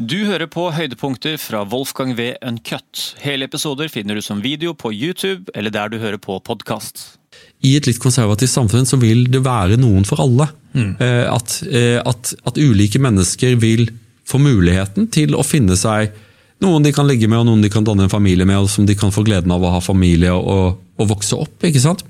Du hører på høydepunkter fra Wolfgang V. Uncut. Hele episoder finner du som video på YouTube eller der du hører på podkast. I et litt konservativt samfunn så vil det være noen for alle. Mm. At, eh, at, at ulike mennesker vil få muligheten til å finne seg noen de kan ligge med, og noen de kan danne en familie med, og som de kan få gleden av å ha familie og, og vokse opp. ikke sant?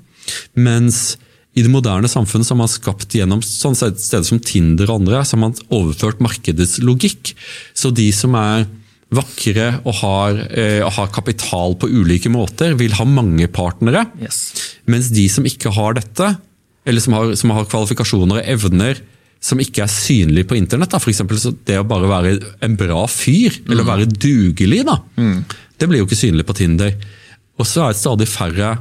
Mens i det moderne samfunnet har man skapt gjennom steder som Tinder og andre, så har man overført markedets logikk. Så de som er vakre og har, eh, har kapital på ulike måter, vil ha mange partnere. Yes. Mens de som ikke har dette, eller som har, som har kvalifikasjoner og evner som ikke er synlige på internett, f.eks. det å bare være en bra fyr, eller være dugelig, da, det blir jo ikke synlig på Tinder. Og så er det stadig færre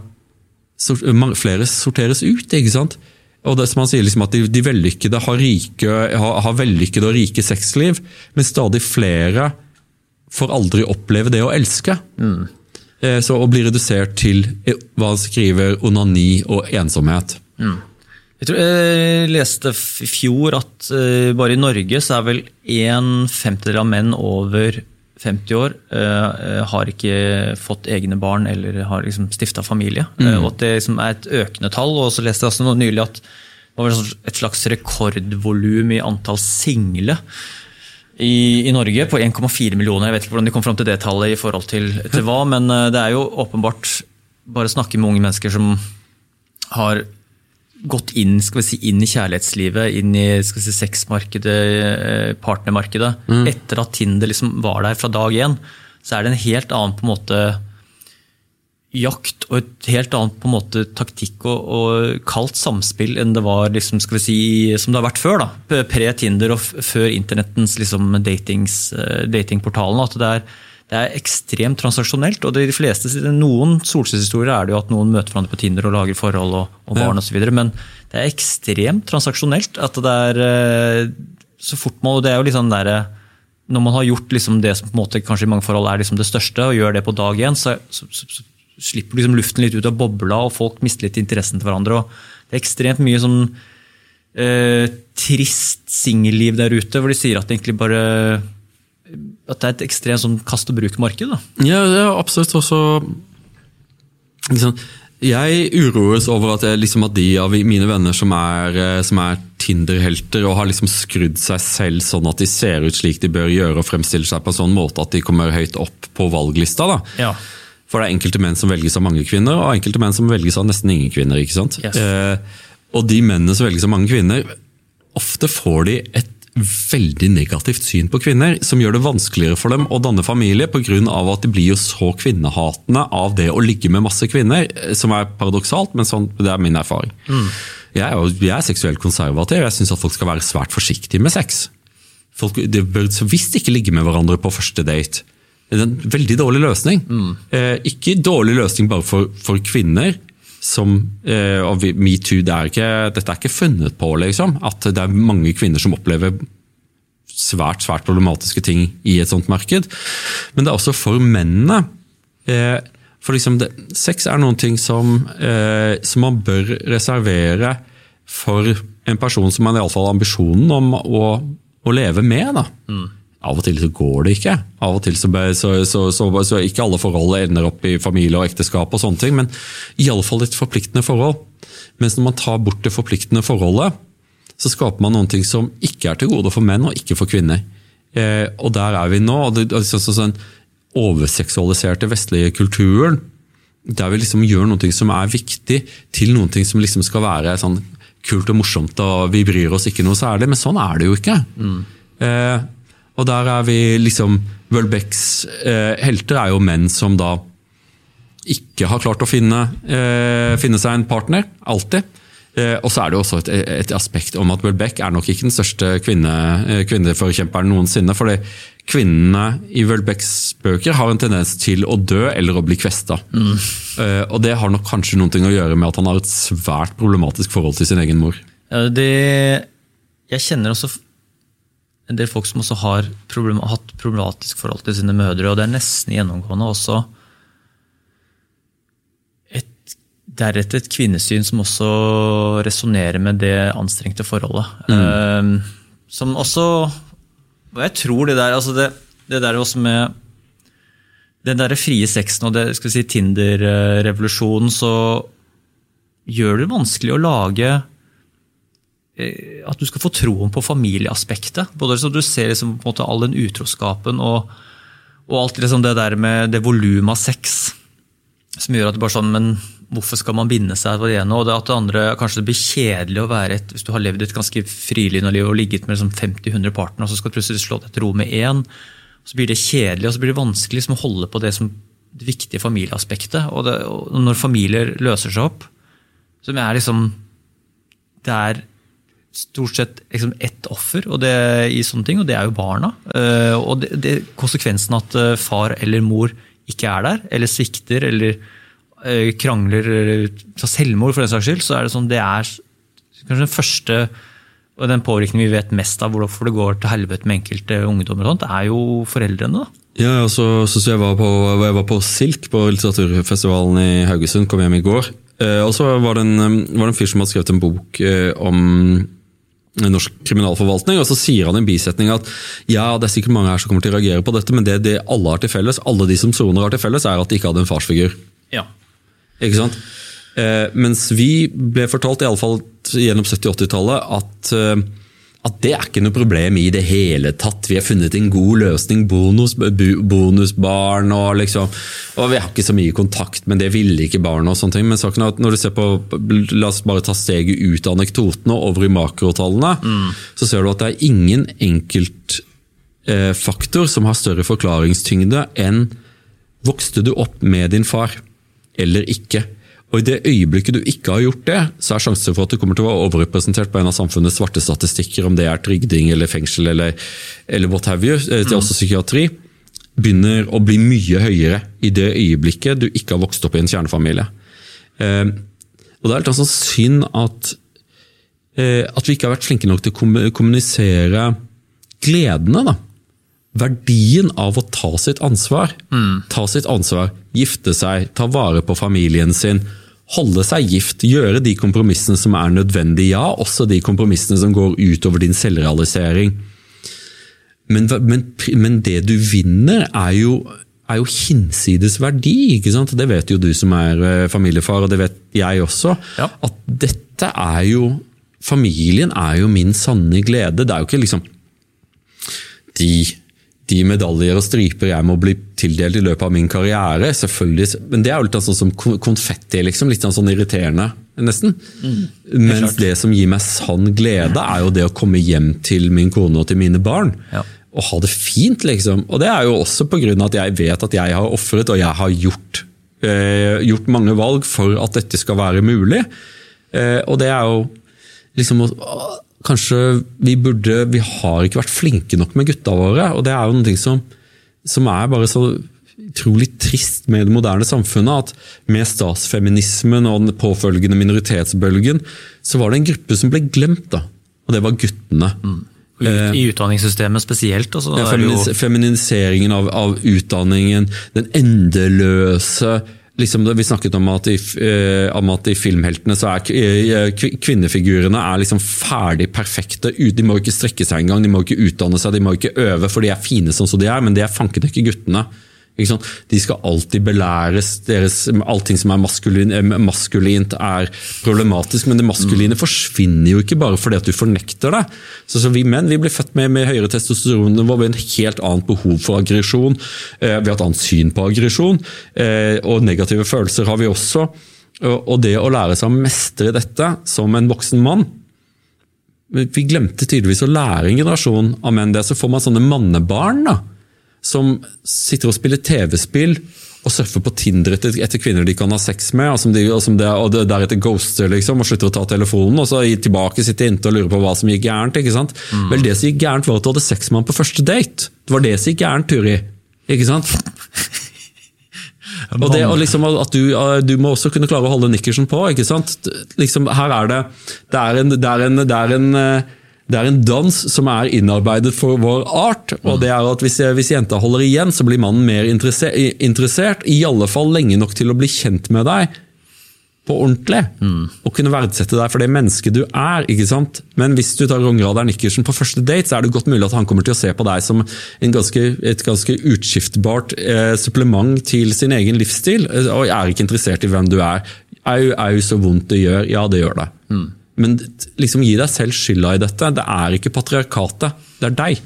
flere sorteres ut. ikke sant? Og det som han sier liksom at De, de vellykkede har, rike, har, har vellykkede og rike sexliv, men stadig flere får aldri oppleve det å elske. Eh, Så Å bli redusert til eh, hva han skriver, onani og ensomhet. Jeg, tror, jeg leste i fjor at uh, bare i Norge så er vel en femtedel av menn over 50 år eh, har ikke fått egne barn eller har liksom stifta familie. Eh, og at det liksom er et økende tall. Og så leste jeg også noe nylig at det var et slags rekordvolum i antall single i, i Norge på 1,4 millioner. Jeg vet ikke hvordan de kom fram til det tallet i forhold til, til hva, men det er jo åpenbart bare snakke med unge mennesker som har gått inn, skal vi si, inn i kjærlighetslivet, inn i skal vi si, sexmarkedet, partnermarkedet. partnermarkedet. Etter at Tinder liksom var der fra dag én, så er det en helt annen på en måte jakt og et helt annet på en måte taktikk og, og kaldt samspill enn det var liksom, skal vi si, som det har vært før. da, Pre-Tinder og før internettens liksom, datings, eh, datingportalen. At det er, det er ekstremt transaksjonelt. og de fleste, Noen solskinnshistorier er det jo at noen møter hverandre på Tinder og lager forhold og, og barn Ja. videre, men det er ekstremt transaksjonelt. at det er eh, så fort man, og det er jo liksom der, Når man har gjort liksom det som på en måte kanskje i mange forhold er liksom det største, og gjør det på dag én, så, så, så, så slipper liksom luften litt ut av bobla, og folk mister litt interessen til hverandre. og Det er ekstremt mye sånn eh, trist singelliv der ute, hvor de sier at det egentlig bare at det er et ekstremt sånn kast-og-bruk-marked. Ja, det er absolutt også liksom, Jeg uroes over at, jeg, liksom, at de av mine venner som er, eh, som er Tinder-helter og har liksom skrudd seg selv sånn at de ser ut slik de bør gjøre og fremstiller seg på en sånn måte at de kommer høyt opp på valglista. da. Ja. For det er enkelte menn som velges av mange kvinner, og enkelte menn som velges av nesten ingen kvinner. ikke sant? Yes. Eh, og de mennene som velges av mange kvinner, ofte får de et veldig negativt syn på kvinner, som gjør det vanskeligere for dem å danne familie, pga. at de blir jo så kvinnehatende av det å ligge med masse kvinner, eh, som er paradoksalt, men sånn, det er min erfaring. Jeg, er jeg er seksuelt konservativ, jeg syns at folk skal være svært forsiktige med sex. Folk de bør så visst ikke ligge med hverandre på første date. Det er en veldig dårlig løsning. Eh, ikke dårlig løsning bare for, for kvinner. Som, eh, og metoo, det dette er ikke funnet på, liksom. At det er mange kvinner som opplever svært svært problematiske ting i et sånt marked. Men det er også for mennene. Eh, for liksom det, Sex er noen ting som, eh, som man bør reservere for en person som har iallfall ambisjonen om å, å leve med. da. Av og til så går det ikke. Av og til så, så, så, så, Ikke alle forhold ender opp i familie og ekteskap, og sånne ting, men i alle fall et forpliktende forhold. Mens når man tar bort det forpliktende forholdet, så skaper man noen ting som ikke er til gode for menn og ikke for kvinner. Eh, og der er vi nå. og det, altså, så, sånn overseksualiserte vestlige kulturen, der vi liksom gjør noe som er viktig, til noe som liksom skal være sånn kult og morsomt, og vi bryr oss ikke noe særlig. Men sånn er det jo ikke. Eh, og der er vi liksom Wølbecks eh, helter er jo menn som da ikke har klart å finne, eh, finne seg en partner, alltid. Eh, og så er det jo også et, et aspekt om at Wølbeck er nok ikke den største kvinne, eh, kvinneforkjemperen noensinne. fordi kvinnene i Wølbecks bøker har en tendens til å dø eller å bli kvesta. Eh, og det har nok kanskje noe å gjøre med at han har et svært problematisk forhold til sin egen mor. Ja, Det, jeg kjenner også en del folk som også har problem, hatt problematisk forhold til sine mødre, og det er nesten gjennomgående også et, deretter et kvinnesyn som også resonnerer med det anstrengte forholdet. Eh, som også Og jeg tror det der, altså det, det der også med den der frie sexen og det, skal vi si, Tinder-revolusjonen, så gjør det vanskelig å lage At du skal få troen på familieaspektet. Både så Du ser liksom på en måte all den utroskapen og, og alt liksom det der med det volumet av sex som gjør at det bare sånn, men hvorfor skal man binde seg til det ene? Og det at det andre kanskje det blir kjedelig å være et, hvis du har levd et ganske frilyna liv og ligget med liksom 50-100 partnere, og så skal du plutselig slå deg til ro med én. Så blir det kjedelig og så blir det vanskelig liksom, å holde på det som det viktige familieaspektet. Og, det, og når familier løser seg opp, som er liksom Det er stort sett liksom ett offer det, i sånne ting, og det er jo barna. Uh, og det, det, konsekvensen at uh, far eller mor ikke er der, eller svikter, eller uh, krangler, eller tar selvmord for den saks skyld, så er det sånn det er kanskje den første og den påvirkningen vi vet mest av hvorfor det går til helvete med enkelte ungdommer, og sånt, er jo foreldrene. da. Ja, og så, så, jeg, var på, jeg var på Silk, på litteraturfestivalen i Haugesund, kom hjem i går. Eh, og så var, det en, det en fyr som hadde skrevet en bok eh, om norsk kriminalforvaltning, og så sier han i en bisetning at ja, det er sikkert mange her som kommer til å reagere på dette, men det, det alle har til felles, alle de som soner har til felles, er at de ikke hadde en farsfigur. Ja. Ikke sant? Eh, mens vi ble fortalt, i alle fall gjennom 70-80-tallet, at, eh, at det er ikke noe problem i det hele tatt. Vi har funnet en god løsning. Bonus, bonusbarn og liksom Og vi har ikke så mye kontakt, men det ville ikke barna og sånne ting. Men saken er at når du ser på La oss bare ta steget ut av anekdotene og over i makrotallene, så ser du at det er ingen enkeltfaktor som har større forklaringstyngde enn vokste du opp med din far eller ikke. Og I det øyeblikket du ikke har gjort det, så er sjansen for at du kommer til å være overrepresentert på en av samfunnets svarte statistikker, om det er trygding eller fengsel eller, eller what have you, det til også psykiatri, begynner å bli mye høyere i det øyeblikket du ikke har vokst opp i en kjernefamilie. Eh, og Det er litt sånn synd at, eh, at vi ikke har vært flinke nok til å kommunisere gledene. da. Verdien av å ta sitt ansvar. Ta sitt ansvar, gifte seg, ta vare på familien sin. Holde seg gift, gjøre de kompromissene som er nødvendige. Ja, også de kompromissene som går utover din selvrealisering. Men, men, men det du vinner, er jo, er jo hinsides verdi. ikke sant? Det vet jo du som er eh, familiefar, og det vet jeg også. Ja. At dette er jo Familien er jo min sanne glede. Det er jo ikke liksom de, de medaljer og striper jeg må bli tildelt i løpet av min karriere. selvfølgelig, Men det er jo litt sånn som konfetti. liksom, Litt sånn irriterende, nesten. Mens klart. det som gir meg sann glede, er jo det å komme hjem til min kone og til mine barn. Ja. Og ha det fint, liksom. Og det er jo også pga. at jeg vet at jeg har ofret, og jeg har gjort, eh, gjort mange valg for at dette skal være mulig. Eh, og det er jo liksom å- Kanskje vi burde Vi har ikke vært flinke nok med gutta våre, og det er jo noe som, som er bare så utrolig trist med det moderne samfunnet. At med statsfeminismen og den påfølgende minoritetsbølgen, så var det en gruppe som ble glemt, da. Og det var guttene. I, I utdanningssystemet spesielt. Altså, Ja, feminis feminiseringen av, av utdanningen, den endeløse liksom, Vi snakket om at, i, eh, om at i filmheltene så er eh, kv- kvinnefigurene er liksom ferdig perfekte. De må ikke strekke seg engang, de må ikke utdanne seg, de må ikke øve, for de er fine sånn som de er, men det er fanken ikke guttene. De skal alltid belæres. Deres, allting som er maskulin, eh, maskulint, er problematisk, men det maskuline forsvinner jo ikke bare fordi at du fornekter det. Så, så Vi menn vi blir født med, med høyere testosteronnivå, med en helt annet behov for aggresjon. Eh, vi har et annet syn på aggresjon, eh, og negative følelser har vi også. Og, og det å lære seg å mestre dette som en voksen mann Vi glemte tydeligvis å lære en generasjon av menn det. Så får man sånne mannebarn. da, som sitter og spiller TV-spill og surfer på Tinder etter, etter kvinner de kan ha sex med, og, som de, og, som de, og deretter ghoster liksom, og slutter å ta telefonen, og så tilbake sitter inntil og lurer på hva som gikk gærent. ikke sant? Vel, det som gikk gærent, var at du hadde sex med han på første date. Det var det som gikk gærent, Turi. Ikke sant? Og det og liksom at du, du må også kunne klare å holde nikkersen på. ikke sant? Liksom, her er det Det er en, det er en, det er en eh, det er en dans som er innarbeidet for vår art. og det er at Hvis, hvis jenta holder igjen, så blir mannen mer interessert, interessert. I alle fall lenge nok til å bli kjent med deg. på ordentlig. Og kunne verdsette deg for det mennesket du er. ikke sant? Men hvis du tar Rongrader Nikkersen på første date, så er det godt mulig at han kommer til å se på deg som ganske, et ganske utskiftbart eh, supplement til sin egen livsstil, eh, og er ikke interessert i hvem du er. Au, au, så vondt det gjør. Ja, det gjør det. Men liksom gi deg selv skylda i dette. Det er ikke patriarkatet, det er deg.